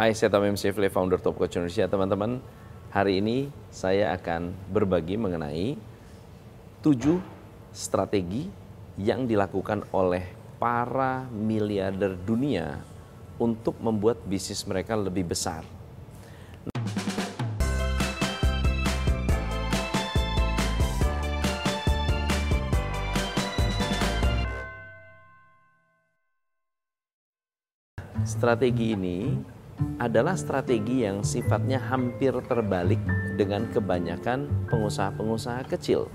Hai, saya Tamim Sifle, founder Top Coach Indonesia. Teman-teman, hari ini saya akan berbagi mengenai tujuh strategi yang dilakukan oleh para miliarder dunia untuk membuat bisnis mereka lebih besar. Strategi ini adalah strategi yang sifatnya hampir terbalik dengan kebanyakan pengusaha-pengusaha kecil.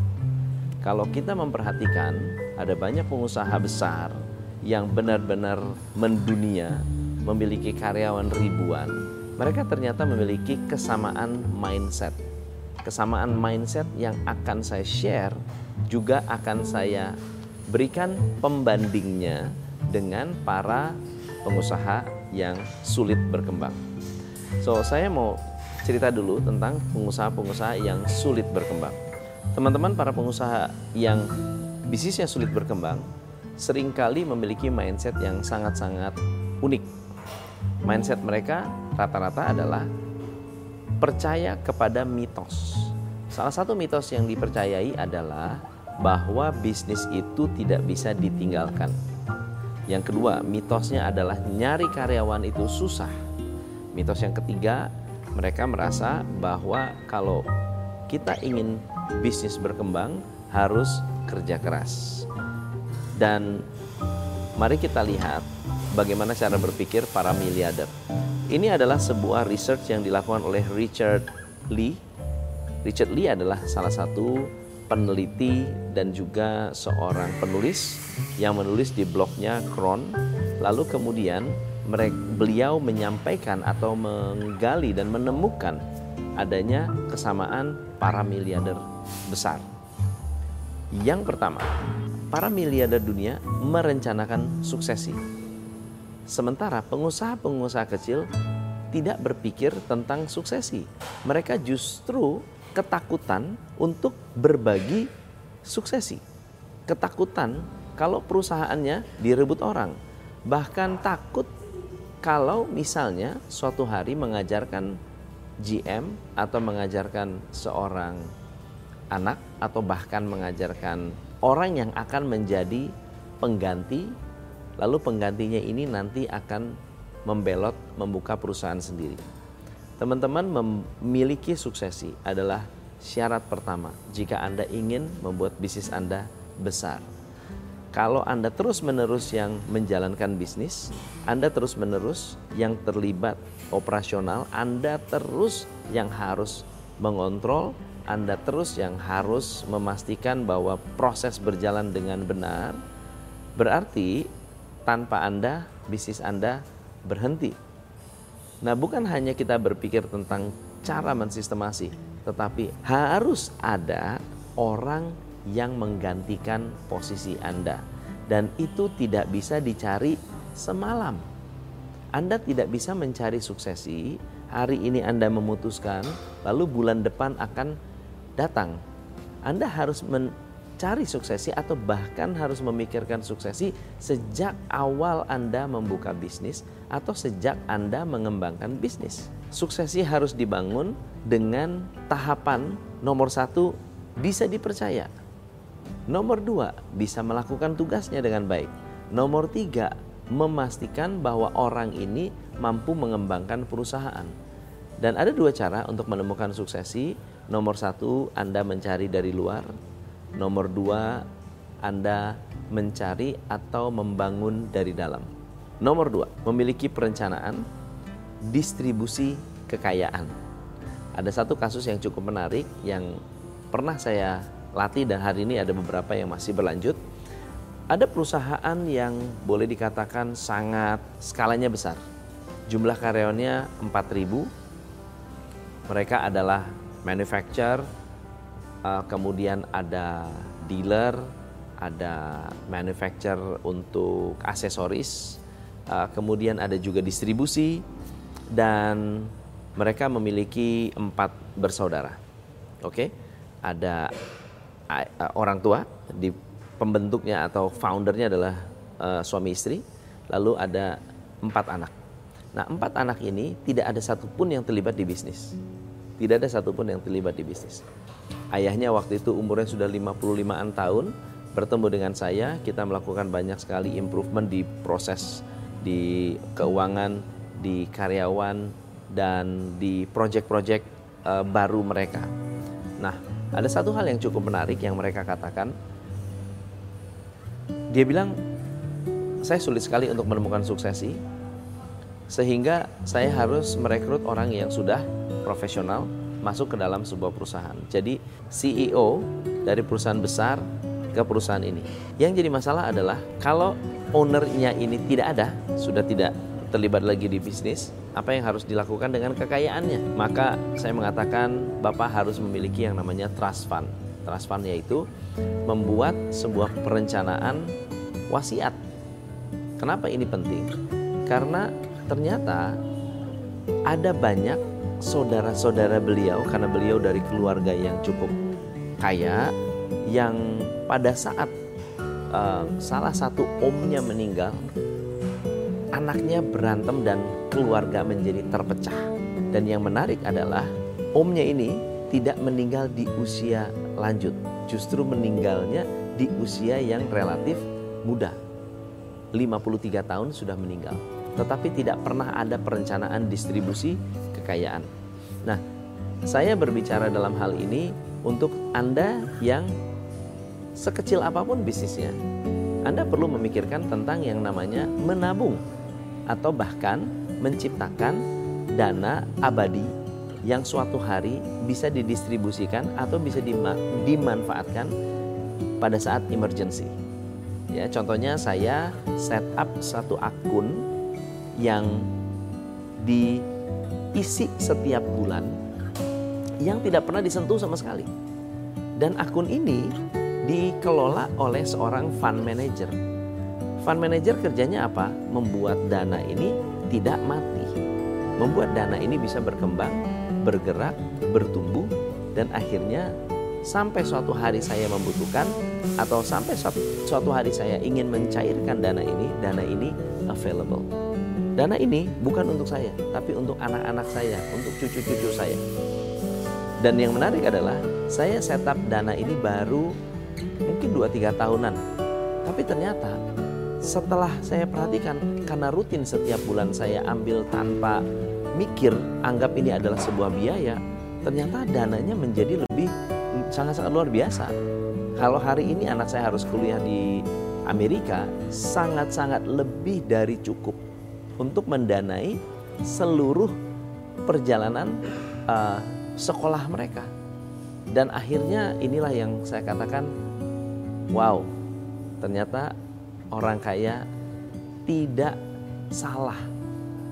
Kalau kita memperhatikan, ada banyak pengusaha besar yang benar-benar mendunia, memiliki karyawan ribuan. Mereka ternyata memiliki kesamaan mindset. Kesamaan mindset yang akan saya share juga akan saya berikan pembandingnya dengan para pengusaha yang sulit berkembang. So, saya mau cerita dulu tentang pengusaha-pengusaha yang sulit berkembang. Teman-teman para pengusaha yang bisnisnya sulit berkembang sering kali memiliki mindset yang sangat-sangat unik. Mindset mereka rata-rata adalah percaya kepada mitos. Salah satu mitos yang dipercayai adalah bahwa bisnis itu tidak bisa ditinggalkan yang kedua, mitosnya adalah nyari karyawan itu susah. Mitos yang ketiga, mereka merasa bahwa kalau kita ingin bisnis berkembang harus kerja keras. Dan mari kita lihat bagaimana cara berpikir para miliarder. Ini adalah sebuah research yang dilakukan oleh Richard Lee. Richard Lee adalah salah satu peneliti dan juga seorang penulis yang menulis di blognya Kron. Lalu kemudian mereka, beliau menyampaikan atau menggali dan menemukan adanya kesamaan para miliarder besar. Yang pertama, para miliarder dunia merencanakan suksesi. Sementara pengusaha-pengusaha kecil tidak berpikir tentang suksesi. Mereka justru ketakutan untuk berbagi suksesi. Ketakutan kalau perusahaannya direbut orang. Bahkan takut kalau misalnya suatu hari mengajarkan GM atau mengajarkan seorang anak atau bahkan mengajarkan orang yang akan menjadi pengganti lalu penggantinya ini nanti akan membelot membuka perusahaan sendiri. Teman-teman memiliki suksesi adalah syarat pertama jika Anda ingin membuat bisnis Anda besar. Kalau Anda terus-menerus yang menjalankan bisnis, Anda terus-menerus yang terlibat operasional, Anda terus yang harus mengontrol, Anda terus yang harus memastikan bahwa proses berjalan dengan benar, berarti tanpa Anda, bisnis Anda berhenti Nah, bukan hanya kita berpikir tentang cara mensistemasi, tetapi harus ada orang yang menggantikan posisi Anda. Dan itu tidak bisa dicari semalam. Anda tidak bisa mencari suksesi, hari ini Anda memutuskan, lalu bulan depan akan datang. Anda harus cari suksesi atau bahkan harus memikirkan suksesi sejak awal Anda membuka bisnis atau sejak Anda mengembangkan bisnis. Suksesi harus dibangun dengan tahapan nomor satu bisa dipercaya. Nomor dua bisa melakukan tugasnya dengan baik. Nomor tiga memastikan bahwa orang ini mampu mengembangkan perusahaan. Dan ada dua cara untuk menemukan suksesi. Nomor satu, Anda mencari dari luar Nomor dua, Anda mencari atau membangun dari dalam. Nomor dua, memiliki perencanaan distribusi kekayaan. Ada satu kasus yang cukup menarik yang pernah saya latih dan hari ini ada beberapa yang masih berlanjut. Ada perusahaan yang boleh dikatakan sangat skalanya besar. Jumlah karyawannya 4.000. Mereka adalah manufacturer, uh, kemudian ada dealer, ada manufacturer untuk aksesoris, uh, kemudian ada juga distribusi dan mereka memiliki empat bersaudara. Oke, okay? ada uh, orang tua di pembentuknya atau foundernya adalah uh, suami istri, lalu ada empat anak. Nah, empat anak ini tidak ada satupun yang terlibat di bisnis. Tidak ada satupun yang terlibat di bisnis. Ayahnya waktu itu umurnya sudah 55-an tahun, bertemu dengan saya, kita melakukan banyak sekali improvement di proses di keuangan, di karyawan dan di proyek-proyek uh, baru mereka. Nah, ada satu hal yang cukup menarik yang mereka katakan. Dia bilang, saya sulit sekali untuk menemukan suksesi, sehingga saya harus merekrut orang yang sudah profesional masuk ke dalam sebuah perusahaan. Jadi CEO dari perusahaan besar ke perusahaan ini. Yang jadi masalah adalah kalau ownernya ini tidak ada, sudah tidak terlibat lagi di bisnis, apa yang harus dilakukan dengan kekayaannya? Maka saya mengatakan Bapak harus memiliki yang namanya trust fund. Trust fund yaitu membuat sebuah perencanaan wasiat. Kenapa ini penting? Karena ternyata ada banyak saudara-saudara beliau karena beliau dari keluarga yang cukup kaya yang pada saat uh, salah satu omnya meninggal anaknya berantem dan keluarga menjadi terpecah. Dan yang menarik adalah omnya ini tidak meninggal di usia lanjut justru meninggalnya di usia yang relatif muda. 53 tahun sudah meninggal. Tetapi tidak pernah ada perencanaan distribusi kekayaan. Nah, saya berbicara dalam hal ini untuk Anda yang sekecil apa pun bisnisnya. Anda perlu memikirkan tentang yang namanya menabung atau bahkan menciptakan dana abadi yang suatu hari bisa didistribusikan atau bisa dimanfaatkan pada saat emergency. Ya, contohnya saya set up satu akun yang diisi setiap bulan yang tidak pernah disentuh sama sekali. Dan akun ini dikelola oleh seorang fund manager. Fund manager kerjanya apa? Membuat dana ini tidak mati. Membuat dana ini bisa berkembang, bergerak, bertumbuh, dan akhirnya sampai suatu hari saya membutuhkan atau sampai suatu hari saya ingin mencairkan dana ini, dana ini available. Dana ini bukan untuk saya, tapi untuk anak-anak saya, untuk cucu-cucu saya. Dan yang menarik adalah saya setup dana ini baru mungkin 2-3 tahunan. Tapi ternyata setelah saya perhatikan karena rutin setiap bulan saya ambil tanpa mikir anggap ini adalah sebuah biaya, ternyata dananya menjadi lebih sangat-sangat luar biasa. Kalau hari ini anak saya harus kuliah di Amerika, sangat-sangat lebih dari cukup untuk mendanai seluruh perjalanan uh, sekolah mereka. Dan akhirnya inilah yang saya katakan, wow, ternyata orang kaya tidak salah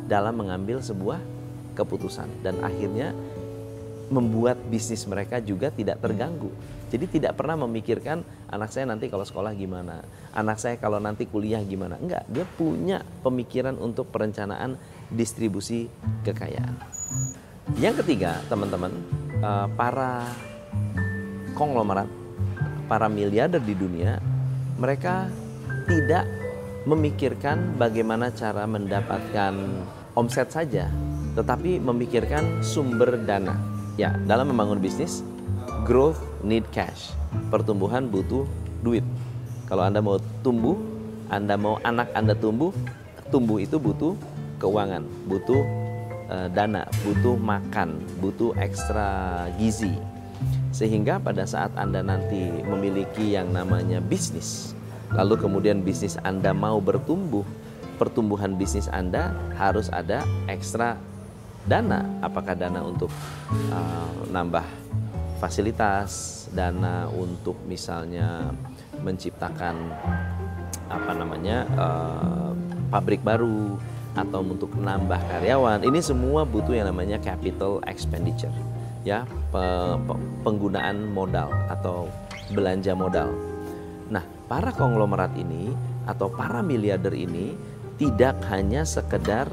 dalam mengambil sebuah keputusan dan akhirnya membuat bisnis mereka juga tidak terganggu. Jadi tidak pernah memikirkan anak saya nanti kalau sekolah gimana, anak saya kalau nanti kuliah gimana. Enggak, dia punya pemikiran untuk perencanaan distribusi kekayaan. Yang ketiga, teman-teman, eh, para konglomerat, para miliarder di dunia, mereka tidak memikirkan bagaimana cara mendapatkan omset saja, tetapi memikirkan sumber dana. Ya, dalam membangun bisnis, growth need cash. Pertumbuhan butuh duit. Kalau Anda mau tumbuh, Anda mau anak Anda tumbuh, tumbuh itu butuh keuangan, butuh uh, dana, butuh makan, butuh ekstra gizi. Sehingga pada saat Anda nanti memiliki yang namanya bisnis, lalu kemudian bisnis Anda mau bertumbuh, pertumbuhan bisnis Anda harus ada ekstra dana. Apakah dana untuk uh, nambah fasilitas, dana untuk misalnya menciptakan apa namanya uh, pabrik baru atau untuk menambah karyawan. Ini semua butuh yang namanya capital expenditure, ya pe, pe, penggunaan modal atau belanja modal. Nah, para konglomerat ini atau para miliarder ini tidak hanya sekedar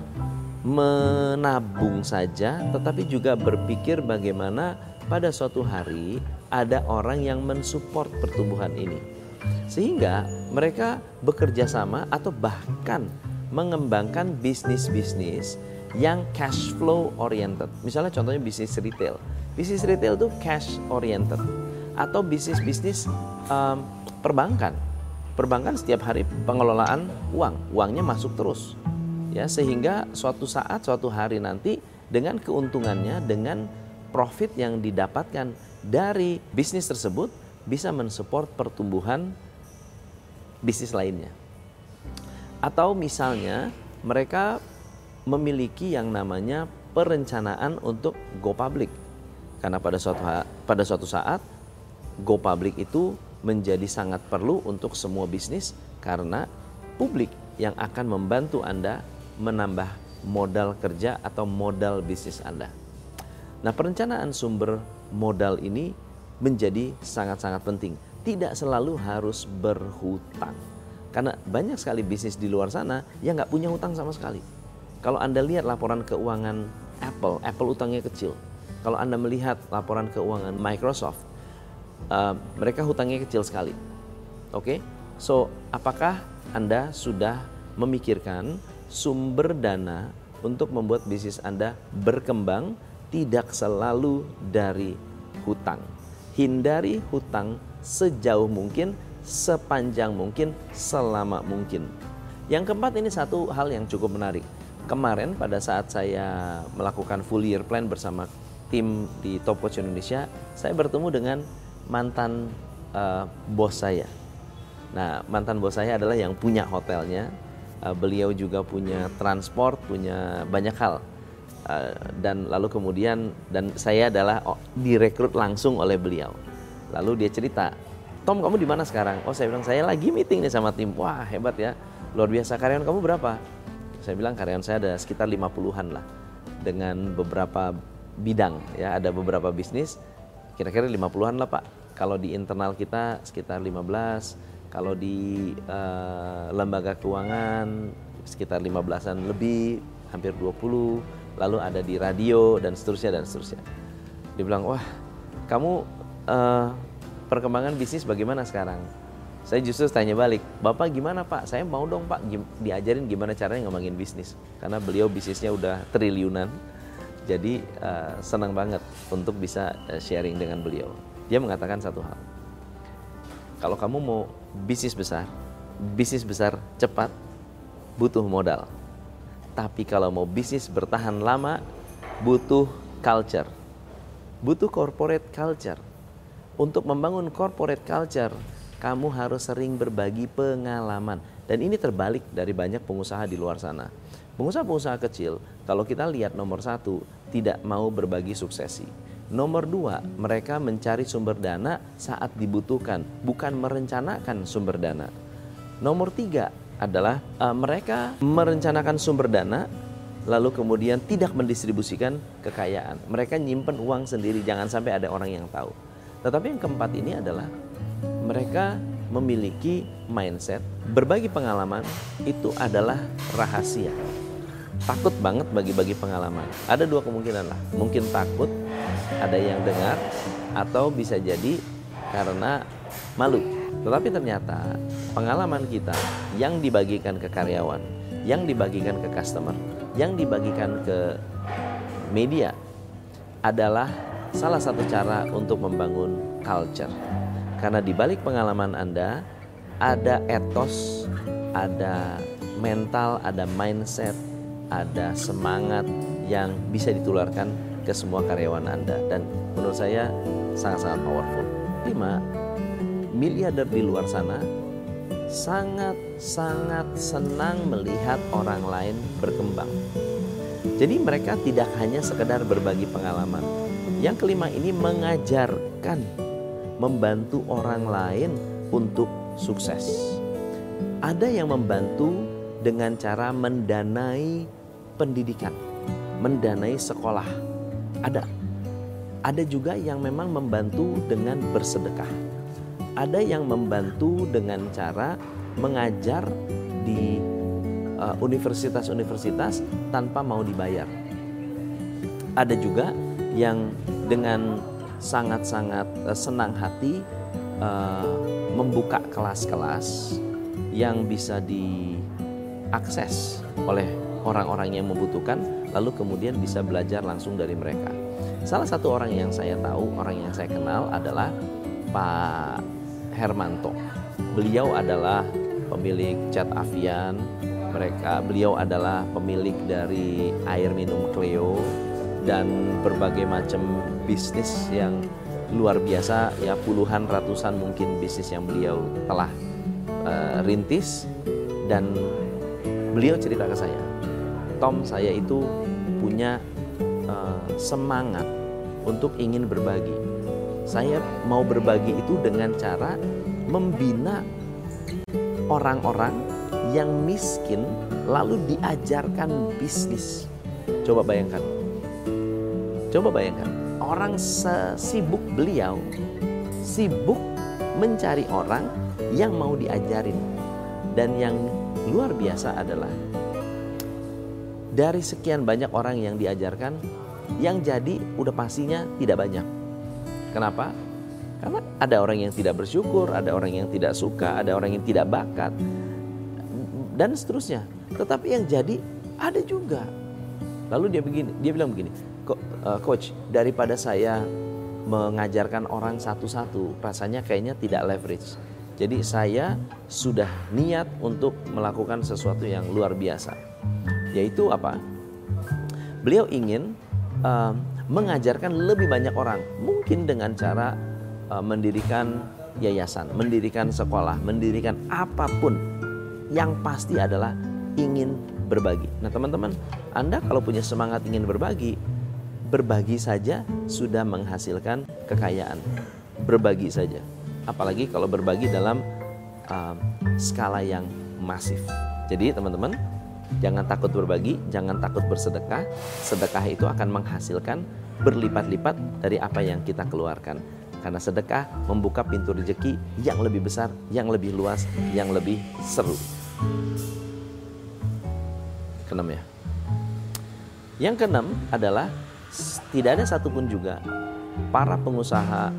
menabung saja, tetapi juga berpikir bagaimana pada suatu hari ada orang yang mensupport pertumbuhan ini. Sehingga mereka bekerja sama atau bahkan mengembangkan bisnis-bisnis yang cash flow oriented. Misalnya contohnya bisnis retail. Bisnis retail itu cash oriented atau bisnis-bisnis um, perbankan. Perbankan setiap hari pengelolaan uang, uangnya masuk terus. Ya, sehingga suatu saat suatu hari nanti dengan keuntungannya dengan profit yang didapatkan dari bisnis tersebut bisa mensupport pertumbuhan bisnis lainnya. Atau misalnya mereka memiliki yang namanya perencanaan untuk go public. Karena pada suatu pada suatu saat go public itu menjadi sangat perlu untuk semua bisnis karena publik yang akan membantu Anda menambah modal kerja atau modal bisnis Anda. Nah, perencanaan sumber modal ini menjadi sangat-sangat penting. Tidak selalu harus berhutang. Karena banyak sekali bisnis di luar sana yang nggak punya hutang sama sekali. Kalau Anda lihat laporan keuangan Apple, Apple utangnya kecil. Kalau Anda melihat laporan keuangan Microsoft, uh, mereka hutangnya kecil sekali. Oke, okay? so apakah Anda sudah memikirkan sumber dana untuk membuat bisnis Anda berkembang tidak selalu dari hutang? Hindari hutang sejauh mungkin, sepanjang mungkin, selama mungkin. Yang keempat ini satu hal yang cukup menarik kemarin pada saat saya melakukan full year plan bersama tim di Top Coach Indonesia, saya bertemu dengan mantan uh, bos saya. Nah, mantan bos saya adalah yang punya hotelnya. Uh, beliau juga punya transport, punya banyak hal. Uh, dan lalu kemudian dan saya adalah oh, direkrut langsung oleh beliau. Lalu dia cerita, Tom kamu di mana sekarang? Oh saya bilang saya lagi meeting nih sama tim. Wah hebat ya, luar biasa. Karyawan kamu berapa? saya bilang karyawan saya ada sekitar 50-an lah dengan beberapa bidang ya ada beberapa bisnis kira-kira 50-an lah Pak kalau di internal kita sekitar 15 kalau di uh, lembaga keuangan sekitar 15-an lebih hampir 20 lalu ada di radio dan seterusnya dan seterusnya dibilang wah kamu uh, perkembangan bisnis bagaimana sekarang saya justru tanya balik, Bapak gimana Pak? Saya mau dong Pak diajarin gimana caranya ngembangin bisnis. Karena beliau bisnisnya udah triliunan. Jadi uh, senang banget untuk bisa sharing dengan beliau. Dia mengatakan satu hal. Kalau kamu mau bisnis besar, bisnis besar cepat, butuh modal. Tapi kalau mau bisnis bertahan lama, butuh culture. Butuh corporate culture. Untuk membangun corporate culture, kamu harus sering berbagi pengalaman. Dan ini terbalik dari banyak pengusaha di luar sana. Pengusaha-pengusaha kecil, kalau kita lihat nomor satu, tidak mau berbagi suksesi. Nomor dua, mereka mencari sumber dana saat dibutuhkan, bukan merencanakan sumber dana. Nomor tiga adalah uh, mereka merencanakan sumber dana, lalu kemudian tidak mendistribusikan kekayaan. Mereka nyimpen uang sendiri, jangan sampai ada orang yang tahu. Tetapi yang keempat ini adalah mereka memiliki mindset berbagi pengalaman itu adalah rahasia. Takut banget bagi-bagi pengalaman. Ada dua kemungkinan lah. Mungkin takut, ada yang dengar, atau bisa jadi karena malu. Tetapi ternyata pengalaman kita yang dibagikan ke karyawan, yang dibagikan ke customer, yang dibagikan ke media adalah salah satu cara untuk membangun culture karena di balik pengalaman Anda ada etos, ada mental, ada mindset, ada semangat yang bisa ditularkan ke semua karyawan Anda dan menurut saya sangat-sangat powerful. Lima, miliarder di luar sana sangat-sangat senang melihat orang lain berkembang. Jadi mereka tidak hanya sekedar berbagi pengalaman. Yang kelima ini mengajarkan membantu orang lain untuk sukses. Ada yang membantu dengan cara mendanai pendidikan, mendanai sekolah. Ada. Ada juga yang memang membantu dengan bersedekah. Ada yang membantu dengan cara mengajar di uh, universitas-universitas tanpa mau dibayar. Ada juga yang dengan sangat-sangat uh, senang hati uh, membuka kelas-kelas yang bisa diakses oleh orang-orang yang membutuhkan lalu kemudian bisa belajar langsung dari mereka. Salah satu orang yang saya tahu, orang yang saya kenal adalah Pak Hermanto. Beliau adalah pemilik Cat Avian. Mereka beliau adalah pemilik dari air minum Cleo dan berbagai macam bisnis yang luar biasa ya puluhan ratusan mungkin bisnis yang beliau telah uh, rintis dan beliau cerita ke saya Tom saya itu punya uh, semangat untuk ingin berbagi. Saya mau berbagi itu dengan cara membina orang-orang yang miskin lalu diajarkan bisnis. Coba bayangkan. Coba bayangkan. Orang sesibuk beliau sibuk mencari orang yang mau diajarin. Dan yang luar biasa adalah dari sekian banyak orang yang diajarkan, yang jadi udah pastinya tidak banyak. Kenapa? Karena ada orang yang tidak bersyukur, ada orang yang tidak suka, ada orang yang tidak bakat, dan seterusnya. Tetapi yang jadi ada juga. Lalu dia begini, dia bilang begini, Eh, coach daripada saya mengajarkan orang satu-satu rasanya kayaknya tidak leverage jadi saya sudah niat untuk melakukan sesuatu yang luar biasa yaitu apa beliau ingin uh, mengajarkan lebih banyak orang mungkin dengan cara uh, mendirikan yayasan mendirikan sekolah mendirikan apa pun yang pasti adalah ingin berbagi nah teman-teman anda kalau punya semangat ingin berbagi berbagi saja sudah menghasilkan kekayaan. Berbagi saja. Apalagi kalau berbagi dalam uh, skala yang masif. Jadi teman-teman, jangan takut berbagi, jangan takut bersedekah. Sedekah itu akan menghasilkan berlipat-lipat dari apa yang kita keluarkan. Karena sedekah membuka pintu rezeki yang lebih besar, yang lebih luas, yang lebih seru. Keenam ya. Yang keenam adalah tidak ada satupun juga para pengusaha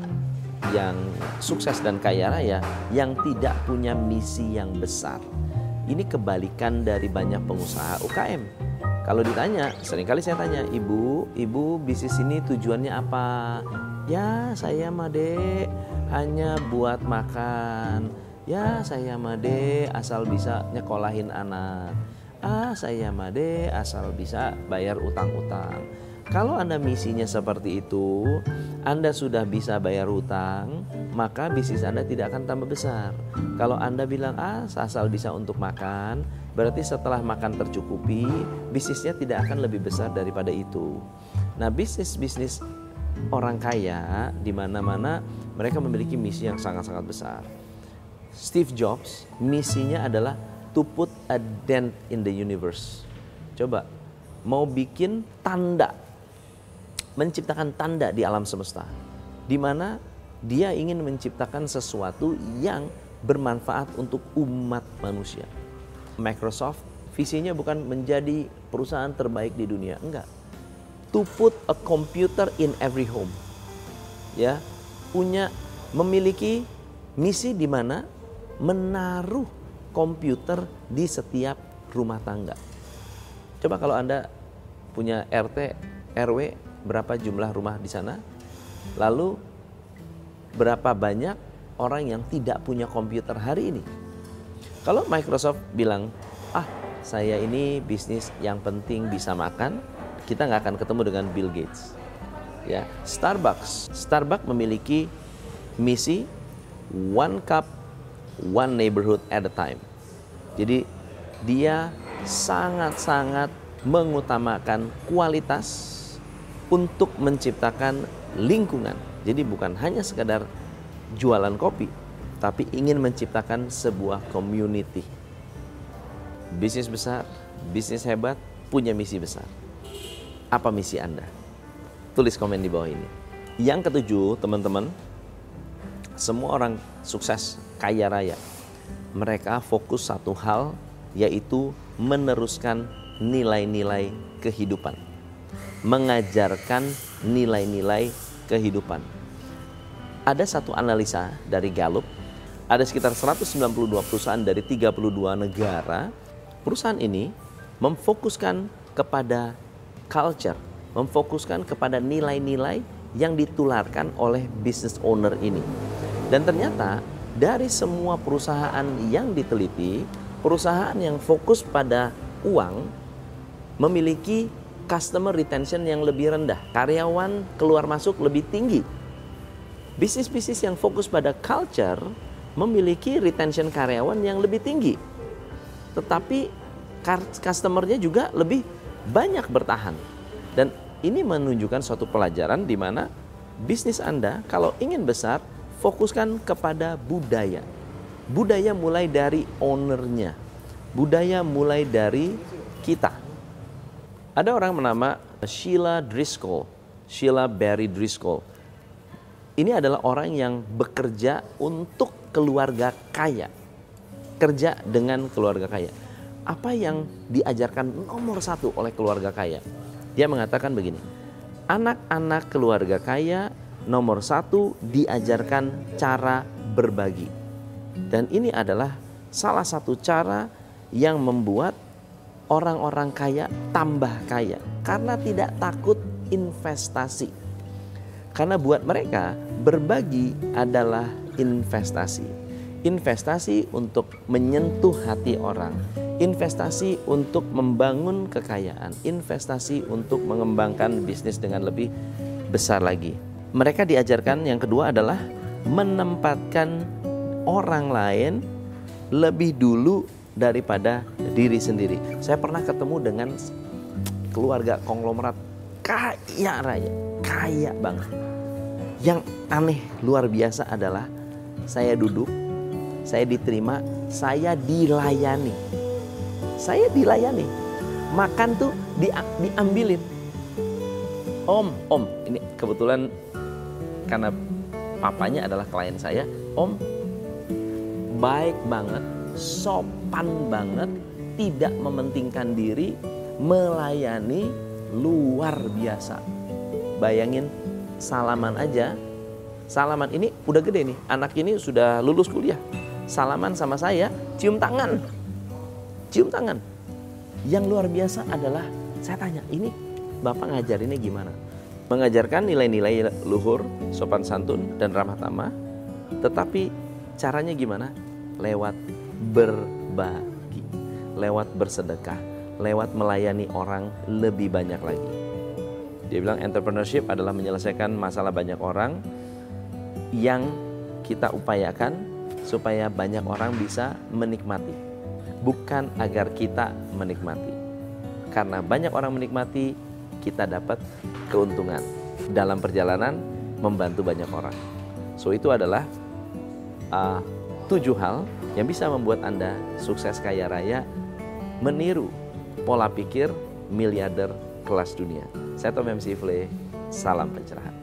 yang sukses dan kaya raya yang tidak punya misi yang besar. Ini kebalikan dari banyak pengusaha UKM. Kalau ditanya, sering kali saya tanya, ibu, ibu bisnis ini tujuannya apa? Ya saya made hanya buat makan. Ya saya made asal bisa nyekolahin anak. Ah saya made asal bisa bayar utang-utang. Kalau Anda misinya seperti itu, Anda sudah bisa bayar hutang, maka bisnis Anda tidak akan tambah besar. Kalau Anda bilang, ah asal bisa untuk makan, berarti setelah makan tercukupi, bisnisnya tidak akan lebih besar daripada itu. Nah bisnis-bisnis orang kaya di mana-mana mereka memiliki misi yang sangat-sangat besar. Steve Jobs, misinya adalah to put a dent in the universe. Coba, mau bikin tanda menciptakan tanda di alam semesta, di mana dia ingin menciptakan sesuatu yang bermanfaat untuk umat manusia. Microsoft visinya bukan menjadi perusahaan terbaik di dunia, enggak. To put a computer in every home. Ya, punya memiliki misi di mana menaruh komputer di setiap rumah tangga. Coba kalau Anda punya RT, RW, berapa jumlah rumah di sana, lalu berapa banyak orang yang tidak punya komputer hari ini. Kalau Microsoft bilang, ah saya ini bisnis yang penting bisa makan, kita nggak akan ketemu dengan Bill Gates. Ya, Starbucks, Starbucks memiliki misi one cup, one neighborhood at a time. Jadi dia sangat-sangat mengutamakan kualitas untuk menciptakan lingkungan. Jadi bukan hanya sekadar jualan kopi, tapi ingin menciptakan sebuah community. Bisnis besar, bisnis hebat, punya misi besar. Apa misi Anda? Tulis komen di bawah ini. Yang ketujuh, teman-teman, semua orang sukses, kaya raya, mereka fokus satu hal, yaitu meneruskan nilai-nilai kehidupan mengajarkan nilai-nilai kehidupan. Ada satu analisa dari Gallup, ada sekitar 192 perusahaan dari 32 negara. Perusahaan ini memfokuskan kepada culture, memfokuskan kepada nilai-nilai yang ditularkan oleh business owner ini. Dan ternyata dari semua perusahaan yang diteliti, perusahaan yang fokus pada uang memiliki customer retention yang lebih rendah, karyawan keluar masuk lebih tinggi. Bisnis-bisnis yang fokus pada culture memiliki retention karyawan yang lebih tinggi. Tetapi customernya juga lebih banyak bertahan. Dan ini menunjukkan suatu pelajaran di mana bisnis Anda kalau ingin besar fokuskan kepada budaya. Budaya mulai dari ownernya. Budaya mulai dari kita. Ada orang bernama Sheila Driscoll, Sheila Barry Driscoll. Ini adalah orang yang bekerja untuk keluarga kaya. Kerja dengan keluarga kaya. Apa yang diajarkan nomor satu oleh keluarga kaya? Dia mengatakan begini, anak-anak keluarga kaya nomor satu diajarkan cara berbagi. Dan ini adalah salah satu cara yang membuat orang-orang kaya tambah kaya karena tidak takut investasi. Karena buat mereka berbagi adalah investasi. Investasi untuk menyentuh hati orang, investasi untuk membangun kekayaan, investasi untuk mengembangkan bisnis dengan lebih besar lagi. Mereka diajarkan yang kedua adalah menempatkan orang lain lebih dulu daripada diri sendiri. Saya pernah ketemu dengan keluarga konglomerat kaya raya, kaya banget. Yang aneh luar biasa adalah saya duduk, saya diterima, saya dilayani. Saya dilayani. Makan tuh di, diambilin. Om, om, ini kebetulan karena papanya adalah klien saya, om baik banget, sopan banget, tidak mementingkan diri, melayani luar biasa. Bayangin salaman aja. Salaman ini udah gede nih anak ini sudah lulus kuliah. Salaman sama saya cium tangan. Cium tangan. Yang luar biasa adalah saya tanya ini bapak ngajarinnya gimana? Mengajarkan nilai-nilai luhur sopan santun dan ramah tamah. Tetapi caranya gimana? Lewat berbagi lewat bersedekah lewat melayani orang lebih banyak lagi dia bilang entrepreneurship adalah menyelesaikan masalah banyak orang yang kita upayakan supaya banyak orang bisa menikmati. Bukan agar kita menikmati. Karena banyak orang menikmati, kita dapat keuntungan dalam perjalanan membantu banyak orang. So itu adalah uh, tujuh hal yang bisa membuat Anda sukses kaya raya meniru pola pikir miliarder kelas dunia. Saya Tom MC Fle, salam pencerahan.